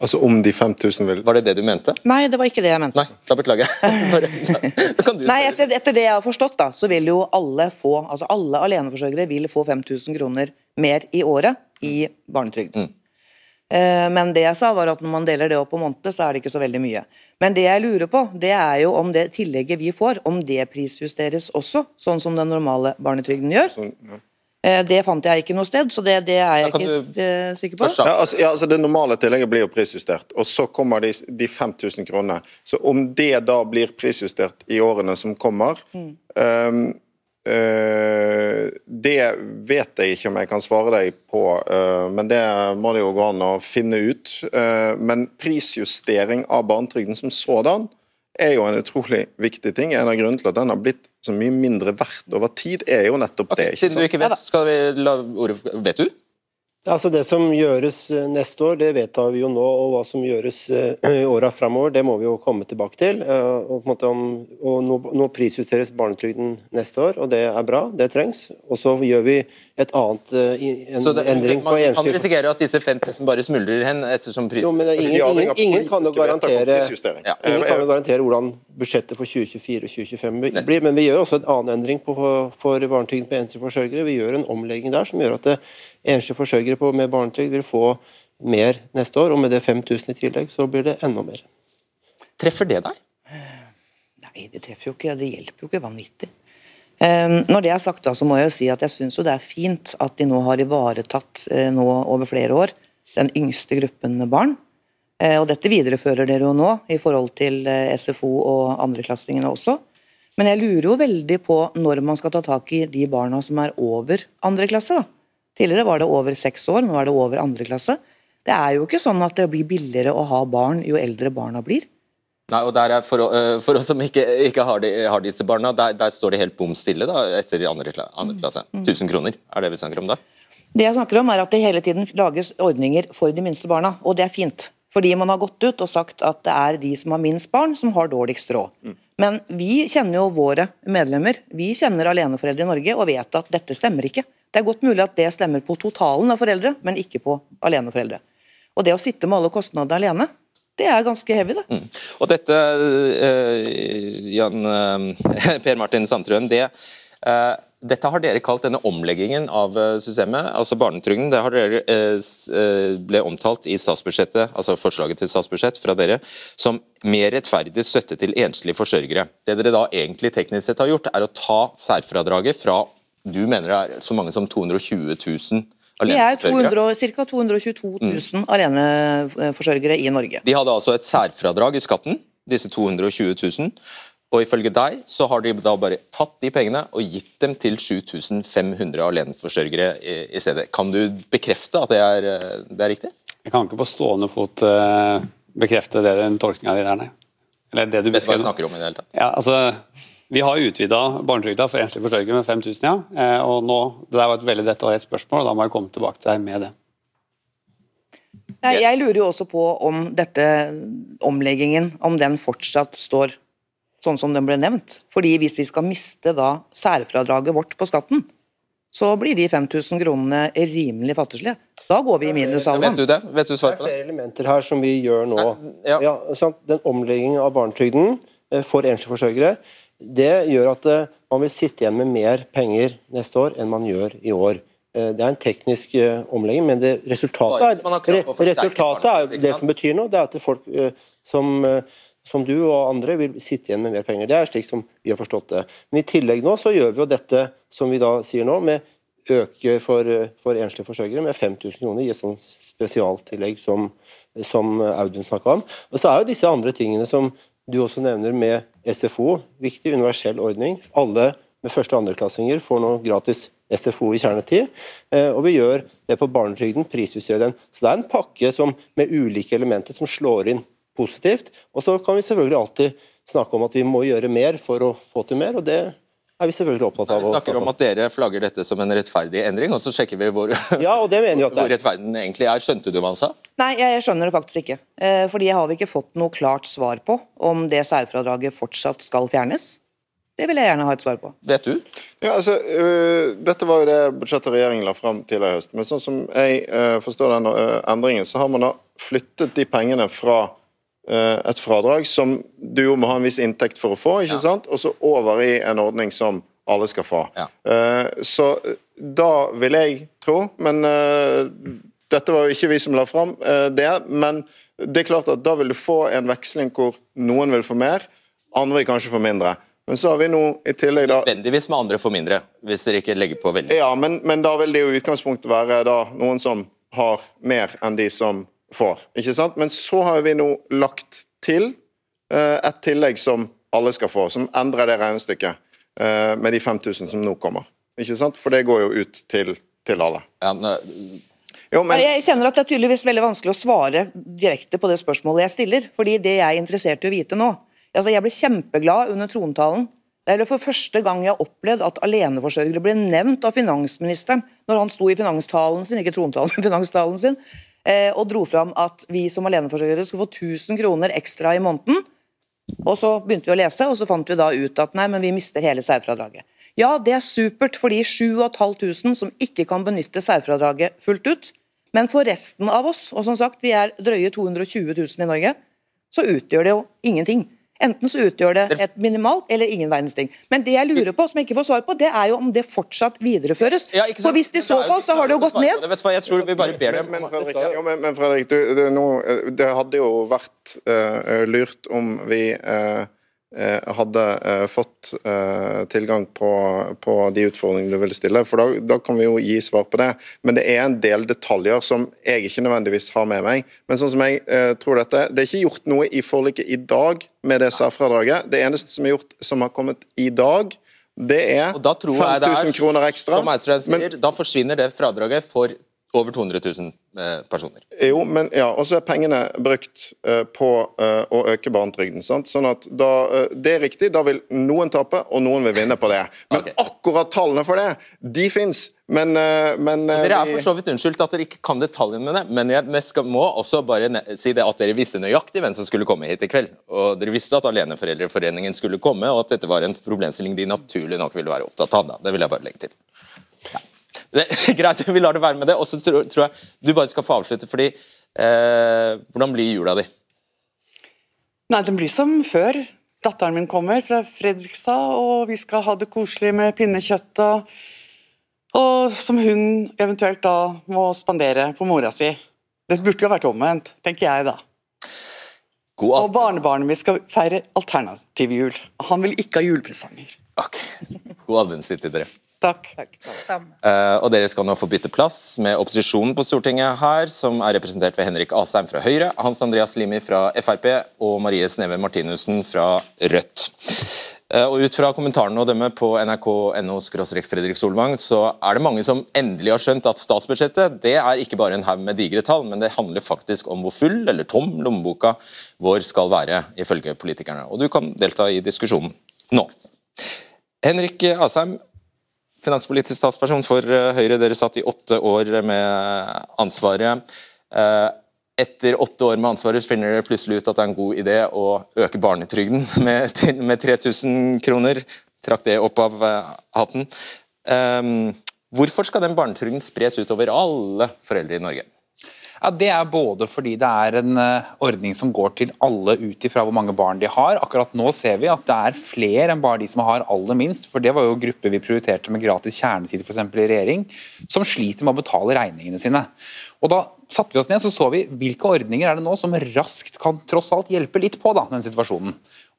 Altså om de 5000 vil Var det det du mente? Nei, det var ikke det jeg mente. Nei, Da beklager jeg. (laughs) Nei, etter, etter, det jeg har forstått, da, så vil jo alle få Altså alle aleneforsørgere vil få 5000 kroner mer i året i barnetrygd. Mm. Eh, men det jeg sa var at når man deler det opp på måneder, så er det ikke så veldig mye. Men det jeg lurer på, det er jo om det tillegget vi får, om det prisjusteres også, sånn som den normale barnetrygden gjør. Sånn, ja. Eh, det fant jeg ikke noe sted, så det, det er jeg ikke du... Eh, sikker på. Ja, altså, ja, altså Det normale tillegget blir jo prisjustert, og så kommer de, de 5000 kronene. Så om det da blir prisjustert i årene som kommer mm. um, uh, Det vet jeg ikke om jeg kan svare deg på, uh, men det må det jo gå an å finne ut. Uh, men prisjustering av barnetrygden som sådan er jo en utrolig viktig ting. En av grunnene til at den har blitt så mye mindre verdt over tid, er jo nettopp okay, det. Siden du ikke vet, skal vi la ordet Vet du? Altså Det som gjøres eh, neste år, det vedtar vi jo nå. Og hva som gjøres eh, (clears throat) i åra framover, det må vi jo komme tilbake til. Eh, og, om, og nå, nå, prisjusteres barnetrygden neste år, og det er bra. Det trengs. Og så gjør vi et annet en, så det, endring på Man kan risikere at disse 5000 bare smuldrer hen ettersom prisen Jo, men ingen, ingen, ingen, kan jo garantere, ja. ingen kan jo garantere hvordan budsjettet for 2024 og 2025 blir, men vi gjør også en annen endring på, for barnetrygden på enslige forsørgere. Vi gjør en omlegging der som gjør at enslige forsørgere med barnetrygd vil få mer neste år, og med det 5000 i tillegg, så blir det enda mer. Treffer det deg? Nei, det treffer jo ikke. Det hjelper jo ikke vanvittig. Um, når det er sagt, da, så må jeg jo si at jeg syns det er fint at de nå har ivaretatt uh, nå over flere år den yngste gruppen med barn. Uh, og dette viderefører dere jo nå i forhold til uh, SFO og andreklassingene også. Men jeg lurer jo veldig på når man skal ta tak i de barna som er over andre klasse. da. Tidligere var det over seks år, nå er det over andre klasse. Det er jo ikke sånn at det blir billigere å ha barn jo eldre barna blir. Nei, og der er For, uh, for oss som ikke, ikke har, de, har, disse barna, der, der, står det helt bom stille da, etter andre, andre klasse. 1000 mm. kroner, er det vi snakker om da? Det jeg snakker om er at det hele tiden lages ordninger for de minste barna, og det er fint. Fordi man har gått ut og sagt at det er de som har minst barn, som har dårligst råd. Mm. Men vi kjenner jo våre medlemmer. Vi kjenner aleneforeldre i Norge og vet at dette stemmer ikke. Det er godt mulig at det stemmer på totalen av foreldre, men ikke på aleneforeldre. Og det å sitte med alle kostnadene alene, det er ganske heavy, det. Mm. Og dette, uh, Jan uh, (laughs) Per Martin Sandtrøen, det, uh, dette har dere kalt denne omleggingen av systemet, altså barnetrygden. Det har dere ble omtalt i statsbudsjettet, altså forslaget til statsbudsjett fra dere, som mer rettferdig støtte til enslige forsørgere. Det dere da egentlig teknisk sett har gjort, er å ta særfradraget fra du mener det er så mange som 220 000 aleneforsørgere? Vi er ca. 222 000 mm. aleneforsørgere i Norge. De hadde altså et særfradrag i skatten, disse 220 000. Og ifølge deg så har de da bare tatt de pengene og gitt dem til 7500 aleneforsørgere i, i stedet. Kan du bekrefte at det er, det er, riktig? Jeg kan ikke på stående fot uh, bekrefte det den tolkninga di der, nei. Eller det du beskrev. Det snakker om i det hele tatt. Ja, altså vi har utvida barnetrygda for enslige forsørgere med 5000, ja. Eh, og nå, Det der var et veldig detaljert spørsmål, og da må jeg komme tilbake til deg med det. Jeg lurer jo også på om dette omleggingen, om den fortsatt står sånn som den ble nevnt. Fordi hvis vi skal miste da særfradraget vårt på skatten, så blir de 5000 kronene rimelig fattigslige. Da går vi i minus alle Vet du det? Vet du svaret er på det? flere elementer her som vi gjør nå. ja. Ja, sant? Den omleggingen av barnetrygden eh, for enslige forsørgere det gjør at eh, man vil sitte igjen med mer penger neste år enn man gjør i år. Eh, Det er en teknisk eh, omlegging, men det resultatet, er, resultatet er det som betyr noe. Det er at folk som, som du og andre vil sitte igjen med mer penger. Det er slik som vi har forstått det. Men i tillegg nå så gjør vi jo dette som vi da sier nå, med øke for, for enslige forsørgere med 5000 kroner i et sånt spesialtillegg som, som Audun snakka om. Og så er jo disse andre tingene som du også nevner med SFO, viktig universell ordning. Alle med første- og andreklassinger får nå gratis SFO i kjernetid. Eh, og vi gjør det på barnetrygden, prisjusterer den. Så det er en pakke som, med ulike elementer som slår inn positivt. Og så kan vi selvfølgelig alltid snakke om at vi må gjøre mer for å få til mer, og det er vi selvfølgelig opptatt av. Vi snakker snakke om at dere flagger dette som en rettferdig endring, og så sjekker vi hvor, (laughs) Ja, og det mener jeg at det hvor er. rettferdig den egentlig er. Skjønte du hva han sa? Nei, jeg skjønner det faktisk ikke. Eh, Fordi jeg har ikke fått noe klart svar på om det særfradraget fortsatt skal fjernes. Det vil jeg gjerne ha et svar på. Vet du? Ja, altså, uh, Dette var jo det budsjettet regjeringen la fram tidligere i høst. Men sånn som jeg uh, forstår den uh, endringen, så har man da flyttet de pengene fra et fradrag som du jo må ha en viss inntekt for å få, ikke sant? og så over i en ordning som alle skal få. Ja. Eh, så øh, da vil jeg tro, men dette var jo ikke vi som la fram det, men det er klart at da vil du få en veksling hvor noen vil få mer, andre vil kanskje få mindre. Men så har vi nå i tillegg da Nødvendigvis med andre får mindre, hvis dere ikke legger på veldig. ja, men, men da vil det jo i utgangspunktet være da noen som har mer enn de som får. ikke sant? Men så har vi nå lagt til eh, et tillegg som alle skal få, som endrer det regnestykket eh, med de 5000 som nå kommer. Ikke sant? For det går jo ut til, til alle. Ja, nå- Jo, men, Jeg kjenner at det er tydeligvis veldig vanskelig å svare direkte på det spørsmålet jeg stiller. fordi det jeg er interessert i å vite nå altså Jeg ble kjempeglad under trontalen. Det er for første gang jeg har opplevd at aleneforsørgere ble nevnt av finansministeren når han sto i finanstalen sin, ikke trontalen, men (laughs) finanstalen sin, eh, og dro fram at vi som aleneforsørgere skulle få 1000 kroner ekstra i måneden. Og så begynte vi å lese, og så fant vi da ut at nei, men vi mister hele særfradraget. Ja, det er supert for de 7500 som ikke kan benytte særfradraget fullt ut. Men for resten av oss, og som sagt, vi er drøye 220 000 i Norge, så utgjør det jo ingenting. Enten så utgjør det et minimalt eller ingen verdens ting. Men det jeg lurer på, som jeg ikke får svar på, det er jo om det fortsatt videreføres. Ja, ikke? For hvis det i så fall, så har det jo gått ned. Vet du hva, Jeg tror vi bare ber dem men, men, Fredrik, jo, men, men Fredrik, du, det, noe- eh, det hadde jo vært uh, lurt om vi eh, hadde eh, fått eh, tilgang på, på de utfordringene du ville stille, for da, da kan vi jo gi svar på det. Men det er en del detaljer som jeg ikke nødvendigvis har med meg. Men sånn som jeg eh, tror dette, det er ikke gjort noe i forliket i dag med det særfradraget. Det eneste som er gjort som har kommet i dag, er det er, 5000 kroner ekstra. som sier, Men- da forsvinner det fradraget for over 200 000 eh, personer. Jo, men ja, og så er pengene brukt eh, på eh, å øke barnetrygden. Sånn at da, Det er riktig, da vil noen tape, og noen vil vinne på det. Men okay. akkurat tallene for det, de fins. Men, men Dere er for så vidt unnskyldt at dere ikke kan detaljene med det, men jeg skal, må også bare si det at dere visste nøyaktig hvem som skulle komme hit i kveld. Og dere visste at Aleneforeldreforeningen skulle komme, og at dette var en problemstilling de naturlig nok ville være opptatt av. Da. Det vil jeg bare legge til. Det, greit, vi lar det være med det. Og så tror, tror jeg du bare skal få avslutte, fordi eh, Hvordan blir jula di? Nei, den blir som før. Datteren min kommer fra Fredrikstad, og vi skal ha det koselig med pinnekjøtt og, og som hun eventuelt da må spandere på mora si. Det burde jo vært omvendt, tenker jeg da. Og barnebarnet mitt skal feire alternativ jul. Han vil ikke ha julepresanger. Ok. God adventstid til dere. Takk. Takk. Uh, og dere skal nå få bytte plass med opposisjonen på Stortinget her, som er representert ved Henrik Asheim fra Høyre, Hans Andreas Limi fra Frp og Marie Sneve Martinussen fra Rødt. Eh, og Ut fra kommentarene å dømme på nrk.no Fredrik Solvang, så er det mange som endelig har skjønt at statsbudsjettet det er ikke bare en haug med digre tall, men det handler faktisk om hvor full eller tom lommeboka vår skal være, ifølge politikerne. Og du kan delta i diskusjonen nå. Henrik Asheim, finanspolitisk statsperson for eh, Høyre. Dere satt i åtte år med ansvaret. Eh, Etter åtte år med ansvaret finner dere plutselig ut at det er en god idé å øke barnetrygden (laughs) med, med 3000 kroner. Trakk det opp av eh, hatten. Hvorfor skal den barnetrygden spres utover alle foreldre i Norge? Ja, Det er både fordi det er en uh, ordning som går til alle ut ifra hvor mange barn de har. Akkurat nå ser vi at det er flere enn bare de som har aller minst. for Det var jo grupper vi prioriterte med gratis kjernetid eksempel, i regjering, som sliter med å betale regningene sine. Og Da satte vi oss ned så så vi hvilke ordninger er det nå som raskt kan tross alt hjelpe litt på da, den situasjonen.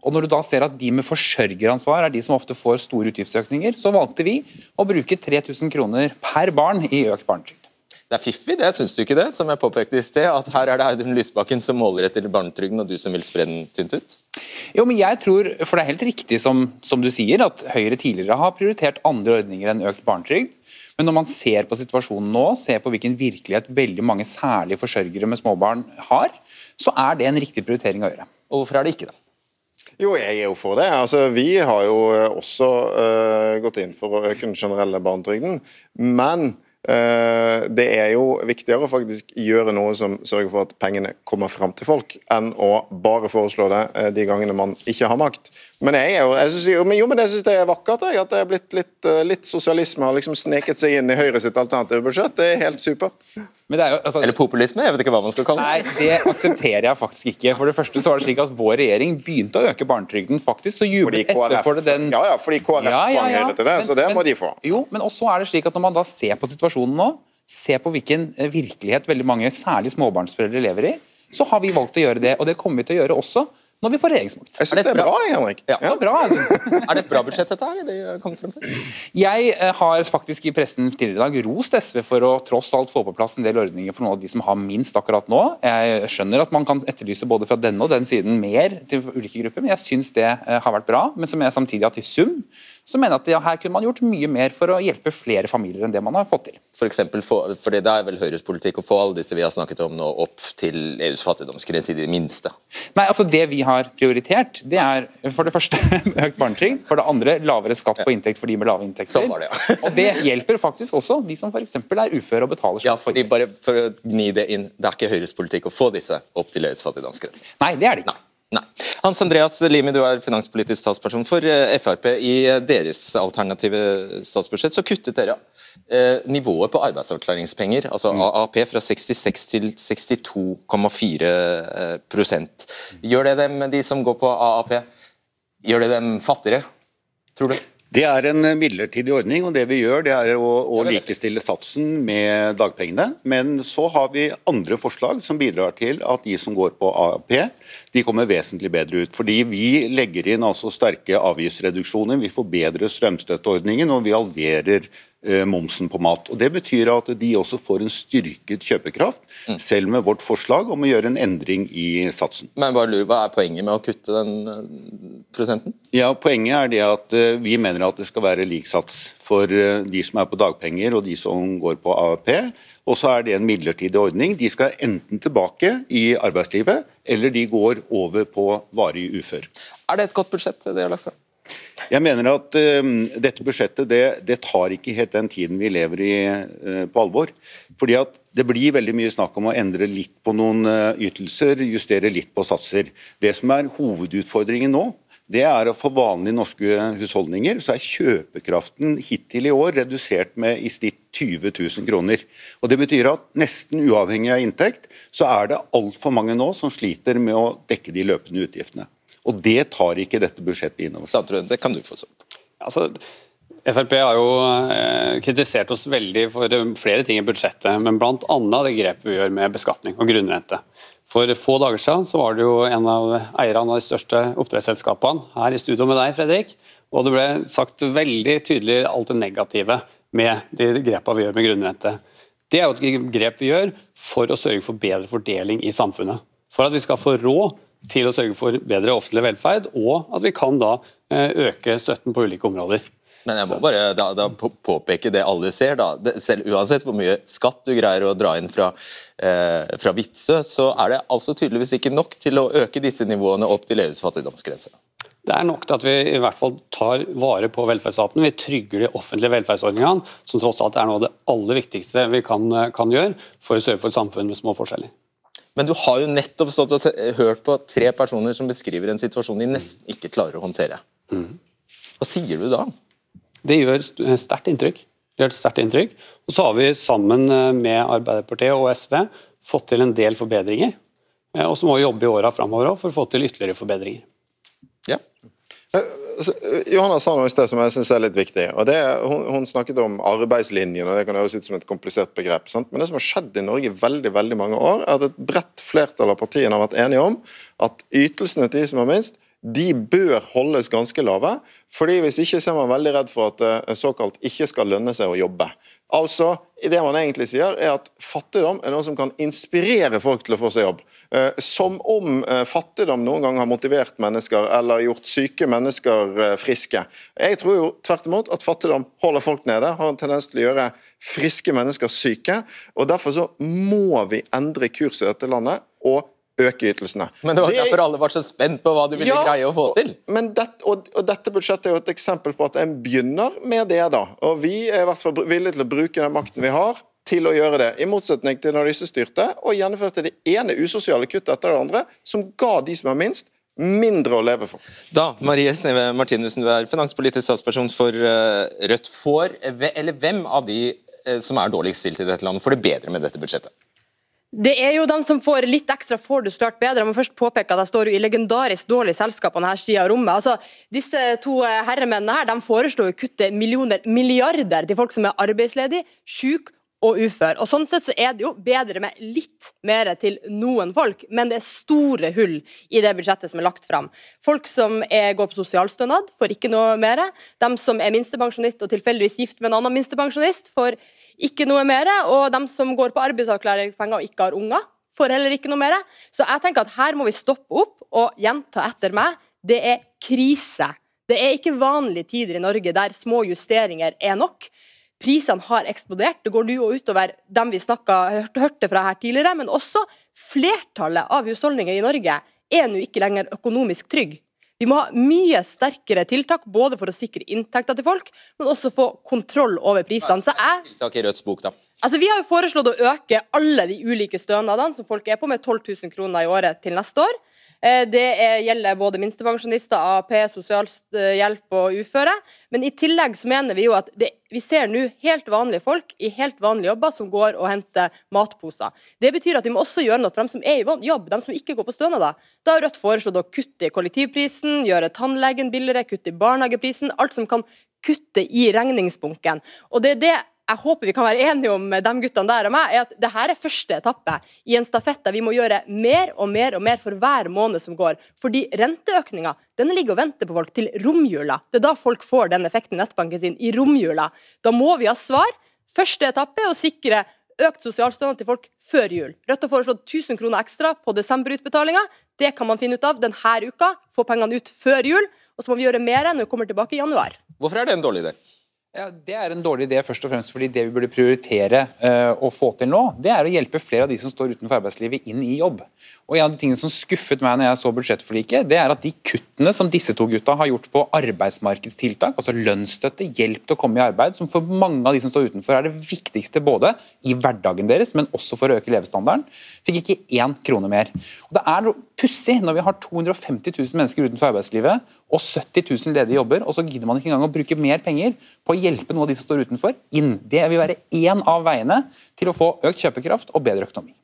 Og Når du da ser at de med forsørgeransvar er de som ofte får store utgiftsøkninger, så valgte vi å bruke 3000 kroner per barn i økt barnetrygd. Det er fiffig, det syns du ikke det? Som jeg påpekte i sted, at her er det Audun Lysbakken som måler etter barnetrygden, og du som vil spre den tynt ut? Jo, men jeg tror, for det er helt riktig som, som du sier, at Høyre tidligere har prioritert andre ordninger enn økt barnetrygd. Men når man ser på situasjonen nå, ser på hvilken virkelighet veldig mange særlig forsørgere med småbarn har, så er det en riktig prioritering å gjøre. Og hvorfor er det ikke det? Jo, jeg er jo for det. Altså, Vi har jo også uh, gått inn for å øke den generelle barnetrygden. Men det er jo viktigere å faktisk gjøre noe som sørger for at pengene kommer fram til folk, enn å bare foreslå det eh, de gangene man ikke har makt. Men jeg, jo, jeg synes, jo, men, jo, men jeg syns det er vakkert jeg, at det er blitt litt, eh, litt, sosialisme har liksom sneket seg inn i Høyre sitt alternative budsjett. Det er helt supert. Jo, altså, Eller populisme, jeg vet ikke hva man skal kalle det. Nei, det aksepterer jeg faktisk ikke. For det første så var det slik at Vår regjering begynte å øke barnetrygden, faktisk. Så jublet SV for det den Ja, ja, fordi KrF ja, ja, ja. tvang Høyre til det, men, så det må de få. Jo, men også er det slik at når man da ser på situasjonen nå, ser på hvilken eh, virkelighet veldig mange, særlig småbarnsforeldre, lever i, så har vi valgt å gjøre det. Og det kommer vi til å gjøre også når vi får regjeringsmakt. Jeg synes det er bra, Henrik. Ja, det er bra. (laughs) er det et bra budsjett, dette her? Det frem til? Jeg eh, har faktisk i pressen tidligere i dag rost SV for å tross alt få på plass en del ordninger for noen av de som har minst akkurat nå. Jeg skjønner at man kan etterlyse både fra denne og den siden mer til ulike grupper, men jeg syns det eh, har vært bra. Men som jeg samtidig at i sum så mener jeg at ja, her kunne man gjort mye mer for å hjelpe flere familier enn det man har fått til. For eksempel, for, fordi det er vel Høyres politikk å få alle disse vi har snakket om nå opp til EUs fattigdomsgrense i det minste? Nei, altså Det vi har prioritert, det er for det første (laughs) økt barnetrygd, for det andre lavere skatt på inntekt for de med lave inntekter. Sånn var det, ja. (laughs) og det hjelper faktisk også de som f.eks. er uføre og betaler skatt. Ja, fordi bare for å gni det inn, det er ikke Høyres politikk å få disse opp til EUs fattigdomsgrense? Nei, det er det ikke. Nei. Nei. Hans Andreas Limi, du er finanspolitisk statsperson for eh, Frp. I eh, deres alternative statsbudsjett så kuttet dere eh, nivået på arbeidsavklaringspenger, altså mm. AAP, fra 66 til 62,4% Gjør det dem, de som går på AAP, gjør det dem fattigere, tror du? Det er en midlertidig ordning, og det vi gjør det er å, å likestille satsen med dagpengene. Men så har vi andre forslag som bidrar til at de som går på AAP, de kommer vesentlig bedre ut. Fordi vi legger inn altså sterke avgiftsreduksjoner, vi forbedrer strømstøtteordningen og vi halverer Eh, momsen på mat. Og Det betyr at de også får en styrket kjøpekraft, mm. selv med vårt forslag om å gjøre en endring i satsen. Men bare lurer, Hva er poenget med å kutte den eh, prosenten? Ja, Poenget er det at eh, vi mener at det skal være lik sats for de som er på dagpenger og de som går på AAP. Og så er det en midlertidig ordning. De skal enten tilbake i arbeidslivet, eller de går over på varig ufør. Er det et godt budsjett det har lagt fram? Jeg mener at uh, dette budsjettet det, det, tar ikke helt den tiden vi lever i uh, på alvor. Fordi at Det blir veldig mye snakk om å endre litt på noen uh, ytelser, justere litt på satser. Det som er hovedutfordringen nå, det er at for vanlige norske husholdninger så er kjøpekraften hittil i år redusert med i snitt 20 000 kroner. Og Det betyr at nesten uavhengig av inntekt, så er det altfor mange nå som sliter med å dekke de løpende utgiftene. Og det tar ikke dette budsjettet inn over seg. Det kan du få svar på. Altså, Frp har jo eh, kritisert oss veldig for flere ting i budsjettet, men bl.a. det grepet vi gjør med beskatning og grunnrente. For få dager siden så var det jo en av eierne av de største oppdrettsselskapene her i studio med deg, Fredrik, og det ble sagt veldig tydelig alt det negative med de grepene vi gjør med grunnrente. Det er jo et grep vi gjør for å sørge for bedre fordeling i samfunnet. For at vi skal få råd til å sørge for bedre offentlig velferd, og at vi kan da eh, øke støtten på ulike områder. Men jeg må bare da, da påpeke det alle ser. da. Selv Uansett hvor mye skatt du greier å dra inn fra, eh, fra Vitsø, så er det altså tydeligvis ikke nok til å øke disse nivåene opp til EUs fattigdomsgrense. Det er nok til at vi i hvert fall tar vare på velferdsstaten. Vi trygger de offentlige velferdsordningene, som tross alt er noe av det aller viktigste vi kan, kan gjøre for å sørge for et samfunn med små forskjeller. Men du har jo nettopp stått og hørt på tre personer som beskriver en situasjon de nesten ikke klarer å håndtere. Mm. Hva sier du da? Det gjør sterkt inntrykk. Det gjør sterkt inntrykk. Og så har vi sammen eh, med Arbeiderpartiet og SV fått til en del forbedringer. Eh, Og så må vi jobbe i åra framover for å få til ytterligere forbedringer. Ja. eh, Johanna sa noe i sted som jeg synes er litt viktig. og det, hun, hun snakket om arbeidslinjen, og det kan høres ut som et komplisert begrep. Sant? Men det som har skjedd i Norge i veldig veldig mange år, er at et bredt flertall av partiene har vært enige om at ytelsene til de som har minst, de bør holdes ganske lave. fordi Hvis ikke så er man veldig redd for at det såkalt ikke skal lønne seg å jobbe. Altså, Det man egentlig sier, er at fattigdom er noe som kan inspirere folk til å få seg jobb. Eh, Som om eh, fattigdom noen gang har motivert mennesker eller gjort syke mennesker eh, friske. Jeg tror jo tvert imot at fattigdom holder folk nede, har en tendens til å gjøre friske mennesker syke. og Derfor så må vi endre kurs i dette landet og øke ytelsene. Men det var Det er- derfor alle var så spent på hva du ville Ja, greie å få til. Men det, og, og dette budsjettet er jo et eksempel på at en begynner med det. da. Og Vi er i hvert fall villige til å bruke den makten vi har til å gjøre det, i motsetning til når disse styrte og gjennomførte det ene usosiale kuttet etter det andre, som ga de som har minst, mindre å leve for. Da, Marie Sneve Martinussen, du er finanspolitisk statsperson for eh, Rødt. Får, eller hvem av de eh, som er dårligst stilt i dette landet, får det bedre med dette budsjettet? Det er jo dem som får litt ekstra, får det klart bedre. Jeg må først påpeke at jeg står jo i legendarisk dårlig selskap på denne sida av rommet. Altså, disse to eh, herremennene her, de foreslår å kutte millioner, milliarder til folk som er arbeidsledige, syke og ufør. Og Sånn sett så er det jo bedre med litt mer til noen folk, men det er store hull i det budsjettet som er lagt fram. Folk som er, går på sosialstønad, får ikke noe mer. De som er minstepensjonist og tilfeldigvis gift med en annen minstepensjonist, får ikke noe mer. Og de som går på arbeidsavklaringspenger og ikke har unger, får heller ikke noe mer. Så jeg tenker at her må vi stoppe opp og gjenta etter meg. Det er krise. Det er ikke vanlige tider i Norge der små justeringer er nok. Prisene har eksplodert. Det går nå utover dem vi snakket, hørte, fra her tidligere, men også flertallet av husholdninger i Norge er nå ikke lenger økonomisk trygg. Vi må ha mye sterkere tiltak, både for å sikre inntekter til folk, men også få kontroll over prisene. Så jeg Tiltak i Rødts bok, da. Altså, Vi har jo foreslått å øke alle de ulike stønadene som folk er på, med 12 000 kroner i året til neste år. Eh, Det er, gjelder både minstepensjonister, AAP, sosialhjelp og uføre. Men i tillegg så mener vi jo at det, vi ser nå helt vanlige folk i helt vanlige jobber som går og henter matposer. Det betyr at vi må også gjøre noe for dem som er i jobb, dem som ikke går på stønader. Da har Rødt foreslått å kutte i kollektivprisen, gjøre tannlegen billigere, kutte i barnehageprisen. Alt som kan kutte i regningsbunken. Og det er det jeg håper vi kan være enige om de guttene der og meg, er at dette er første etappe i en stafett der vi må gjøre mer og mer og mer for hver måned som går. Fordi renteøkninga den ligger og venter på folk til romjula. Det er da folk får den effekten i nettbanken sin, i romjula. Da må vi ha svar. Første etappe er å sikre økt sosialstønad til folk før jul. Rødt har foreslått 1000 kroner ekstra på desemberutbetalinga. Det kan man finne ut av denne uka. Få pengene ut før jul. Og så må vi gjøre mer når vi kommer tilbake i januar. Hvorfor er det en dårlig idé? Ja, Det er en dårlig idé først og fremst fordi det vi burde prioritere uh, å få til nå, det er å hjelpe flere av de som står utenfor arbeidslivet inn i jobb. Og En av de tingene som skuffet meg når jeg så budsjettforliket, det er at de kuttene som disse to gutta har gjort på arbeidsmarkedstiltak, altså lønnsstøtte, hjelp til å komme i arbeid, som for mange av de som står utenfor er det viktigste både i hverdagen deres, men også for å øke levestandarden, fikk ikke én krone mer. Og Det er noe pussig når vi har 250 000 mennesker utenfor arbeidslivet og 70 000 ledige jobber, og så gidder man ikke engang å bruke mer penger på å hjelpe noen av de som står utenfor, inn. Det vil være én av veiene til å få økt kjøpekraft og bedre økonomi.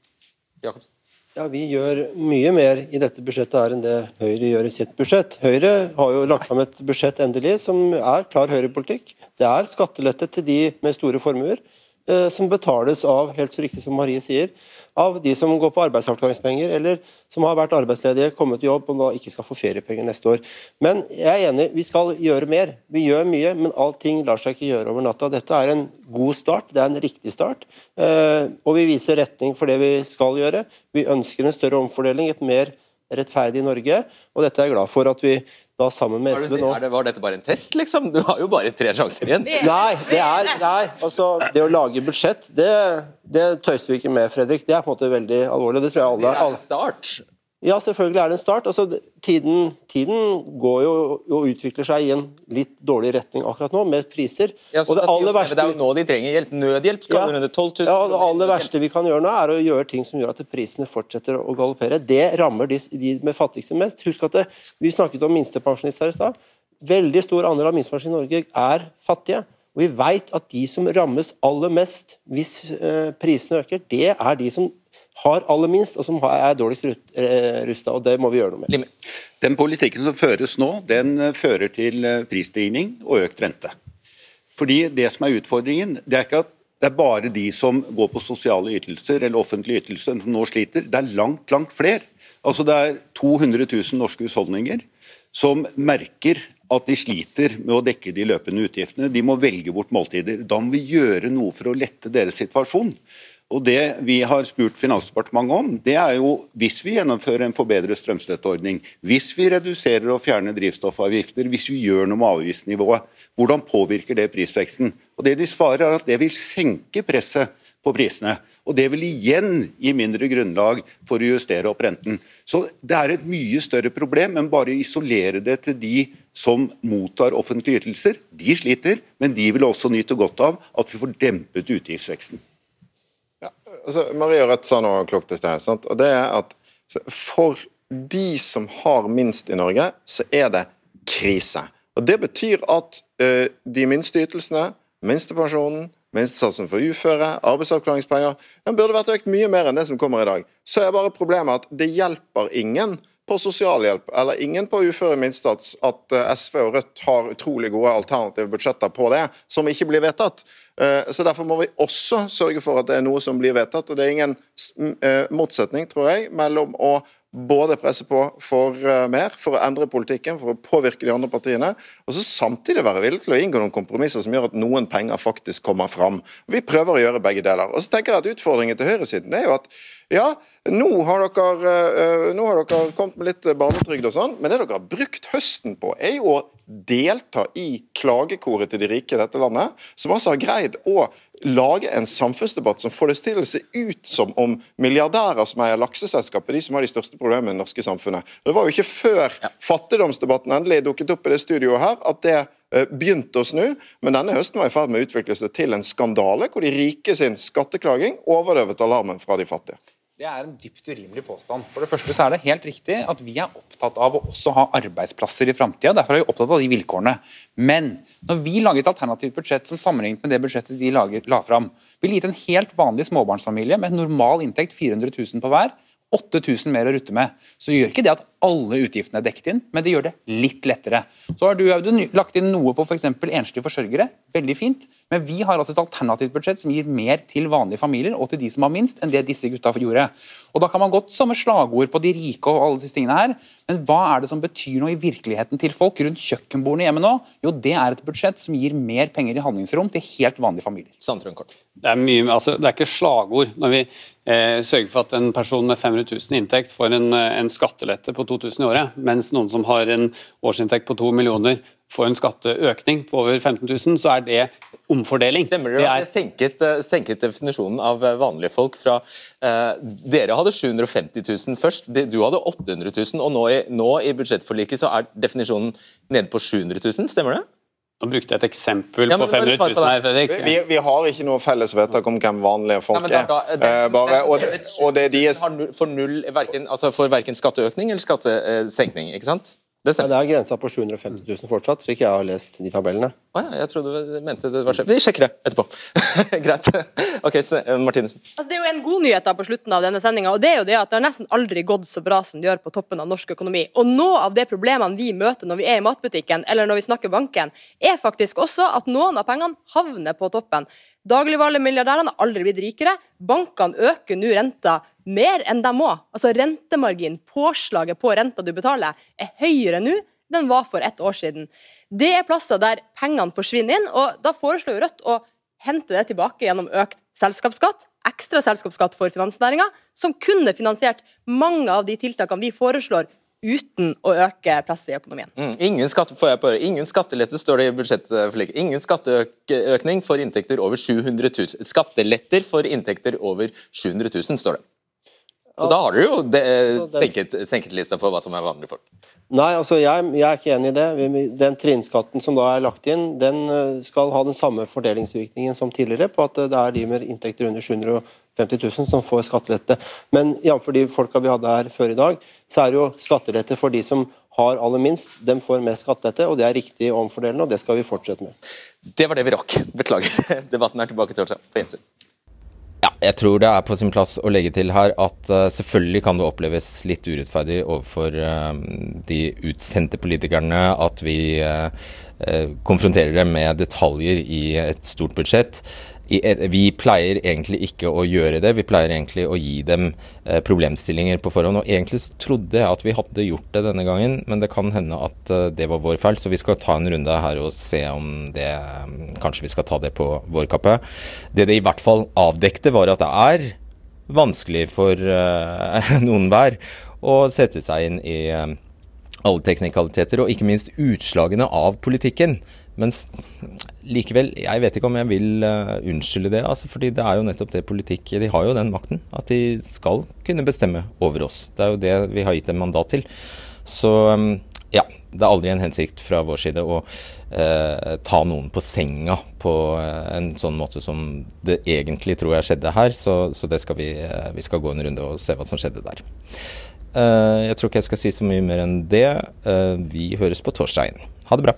Jakobsen. Ja, Vi gjør mye mer i dette budsjettet her enn det Høyre gjør i sitt budsjett. Høyre har jo lagt fram et budsjett endelig som er klar høyrepolitikk. Det er skattelette til de med store formuer, som betales av, helt så riktig som Marie sier, av de som går på arbeidsavklaringspenger, eller som har vært arbeidsledige, kommet i jobb og da ikke skal få feriepenger neste år. Men jeg er enig, vi skal gjøre mer. Vi gjør mye, men allting lar seg ikke gjøre over natta. Dette er en god start, det er en riktig start, eh, og vi viser retning for det vi skal gjøre. Vi ønsker en større omfordeling, et mer rettferdig Norge, og dette er jeg glad for at vi da sammen med er SV nå det, var dette bare en test, liksom? Du har jo bare tre sjanser igjen. Nei, det er Nei, altså Det å lage budsjett, det, det tøyser vi ikke med, Fredrik. Det er på en måte veldig alvorlig. Det tror jeg alle, alle start. Ja, selvfølgelig er det en start. Altså, tiden, tiden går jo og utvikler seg i en litt dårlig retning akkurat nå, med priser. Ja, og det aller verste Det er jo nå de trenger hjelp. Nødhjelp skal Ja. under 12 000. Ja, Det aller verste vi kan gjøre nå, er å gjøre ting som gjør at prisene fortsetter å galoppere. Det rammer de, de med fattigste mest. Husk at det, Vi snakket om minstepensjonister i stad. Veldig stor andel av minstepensjonister i Norge er fattige. Og Vi vet at de som rammes aller mest hvis eh, prisene øker, det er de som har aller minst, og som er dårligst rusta. Og det må vi gjøre noe med. Den politikken som føres nå, den eh, fører til eh, prisstigning og økt rente. Fordi Det som er utfordringen, det er ikke at det er bare de som går på sosiale ytelser eller offentlige ytelser som nå sliter. Det er langt, langt flere. Altså Det er 200 000 norske husholdninger som merker at de sliter med å dekke de løpende utgiftene. De må velge bort måltider. Da må vi gjøre noe for å lette deres situasjon. Og Det vi har spurt Finansdepartementet om, det er jo hvis vi gjennomfører en forbedret strømstøtteordning, hvis vi reduserer og fjerner drivstoffavgifter, hvis vi gjør noe med avgiftsnivået, hvordan påvirker det prisveksten? Og Det de svarer er at det vil senke presset på prisene. Og Det vil igjen gi mindre grunnlag for å justere opp renten. Så Det er et mye større problem enn bare å isolere det til de som mottar offentlige ytelser. De sliter, men de vil også nyte godt av at vi får dempet utgiftsveksten. Altså, Marie og Rødt sa noe klokt i sted. og det er at For de som har minst i Norge, så er det krise. Og Det betyr at uh, de minste ytelsene, minstepensjonen, minstesatsen for uføre, arbeidsavklaringspenger Den burde vært økt mye mer enn det som kommer i dag. Så er bare problemet at det hjelper ingen på sosialhjelp eller ingen på uføre minstsats at eh, SV og Rødt har utrolig gode alternative budsjetter på det, som ikke blir vedtatt. Eh, så Derfor må vi også sørge for at det er noe som blir vedtatt. og Det er ingen eh, motsetning, tror jeg, mellom å både presse på for mer, for å endre politikken, for å påvirke de andre partiene, og så samtidig være villig til å inngå noen kompromisser som gjør at noen penger faktisk kommer fram. Vi prøver å gjøre begge deler. Og så tenker jeg at Utfordringen til høyresiden er jo at ja, nå har, dere, uh, nå har dere kommet med litt barnetrygd og sånn, men det dere har brukt høsten på, er jo å delta i klagekoret til de rike i dette landet, som altså har greid å lage en samfunnsdebatt som får det til å se ut som om milliardærer som eier lakseselskap, er de som har de største problemene i det norske samfunnet. Det var jo ikke før fattigdomsdebatten endelig dukket opp i det studioet her, at det eh, begynte å snu, men denne høsten var i ferd med å utvikle seg til en skandale, hvor de rike sin skatteklaging overdøvet alarmen fra de fattige. Det er en dypt urimelig påstand. For det første så er det helt riktig at vi er opptatt av å også ha arbeidsplasser i framtida. Derfor er vi opptatt av de vilkårene. Men når vi lager et alternativt budsjett som sammenlignet med det budsjettet de lager, la fram, ville gitt en helt vanlig småbarnsfamilie med normal inntekt 400 000 på hver 8000 mer å rutte med. Så gjør ikke det at alle utgiftene er dekket inn, men det gjør det litt lettere. Så har du Audun, lagt inn noe på f.eks. enslige forsørgere. Veldig fint. Men vi har altså et alternativt budsjett som gir mer til vanlige familier og til de som har minst, enn det disse gutta gjorde. Og Da kan man godt som slagord på de rike og alle disse tingene her, men hva er det som betyr noe i virkeligheten til folk rundt kjøkkenbordene hjemme nå? Jo, det er et budsjett som gir mer penger i handlingsrom til helt vanlige familier. Sandtrøm kort. Det er, mye, altså, det er ikke slagord når vi eh, sørger for at en person med 500 000 inntekt får en, eh, en skattelette på 2000 i året, mens noen som har en årsinntekt på 2 millioner får en skatteøkning på over 15 000, så er det omfordeling. Stemmer det, det er... senket, eh, senket, definisjonen av eh, vanlige folk fra eh, Dere hadde 750 000 først, du hadde 800 000, og nå i, nå i budsjettforliket så er definisjonen nede på 700 000, stemmer det? Nå brukte jeg et eksempel ja, på 500 000 her, Fredrik. Vi, vi, har ikke noe felles vedtak om hvem vanlige folk ja, da, da, det, er. Bare, og, og det er deres... For, null, verken, altså for verken skatteøkning eller skattesenkning, ikke sant? Det, ja, det er grensa på 750 000 fortsatt, så ikke jeg har lest de tabellene. Oh, ja, jeg trodde du mente det var sjef. Vi sjekker det etterpå. (laughs) Greit. ok, eh, Martinussen. Altså, det er jo en god nyhet da på slutten av denne sendinga, og det er jo det at det har nesten aldri gått så bra som det gjør på toppen av norsk økonomi. Og noe av det problemene vi møter når vi er i matbutikken eller når vi snakker banken, er faktisk også at noen av pengene havner på toppen. Dagligvalemilliardærene har aldri blitt rikere. Bankene øker nå renta mer enn de må. Altså rentemargin, påslaget på renta du betaler, er høyere nå den var for ett år siden. Det er plasser der pengene forsvinner inn, og da foreslår Rødt å hente det tilbake gjennom økt selskapsskatt, ekstra selskapsskatt for finansnæringa, som kunne finansiert mange av de tiltakene vi foreslår uten å øke presset i økonomien. Mm, ingen, skatt, ingen skattelette står det i budsjettforliket. Ingen skatteøkning for inntekter over 700 000. Skatteletter for inntekter over 700 000, står det. Så da har dere jo det, senket, senket, lista for hva som er vanlige folk. Nei, altså jeg, jeg, er ikke enig i det. Den trinnskatten som da er lagt inn, den eh, skal ha den samme fordelingsvirkningen som tidligere, på at det er de med inntekter under 750 000 som får skattelette. Men jf. de folka vi hadde her før i dag, så er det jo skattelette for de som har aller minst, dem får mest skattelette, og det er riktig omfordelende, og det skal vi fortsette med. Det var det vi rakk. Beklager. (laughs) Debatten er tilbake torsdag. På gjensyn. Ja, jeg tror det er på sin plass å legge til her at uh, selvfølgelig kan det oppleves litt urettferdig overfor uh, de utsendte politikerne at vi uh, konfronterer dem med detaljer i et stort budsjett. Vi pleier egentlig ikke å gjøre det. Vi pleier egentlig å gi dem eh, problemstillinger på forhånd. Og egentlig så trodde jeg at vi hadde gjort det denne gangen, men det kan hende at eh, det var vår feil. Så vi skal ta en runde her og se om det Kanskje vi skal ta det på vår kappe. Det det i hvert fall avdekte, var at det er vanskelig for uh, (laughs) noen hver å sette seg inn i alle teknikaliteter, og ikke minst utslagene av politikken. Mens likevel, jeg vet ikke om jeg vil uh, unnskylde det. Altså, fordi det er jo nettopp det politikk De har jo den makten. At de skal kunne bestemme over oss. Det er jo det vi har gitt dem mandat til. Så um, ja. Det er aldri en hensikt fra vår side å uh, ta noen på senga på uh, en sånn måte som det egentlig tror jeg skjedde her. Så, så det skal vi, vi skal gå en runde og se hva som skjedde der. jeg tror ikke jeg skal si så mye mer enn det. vi høres på torsdagen. Ha det bra.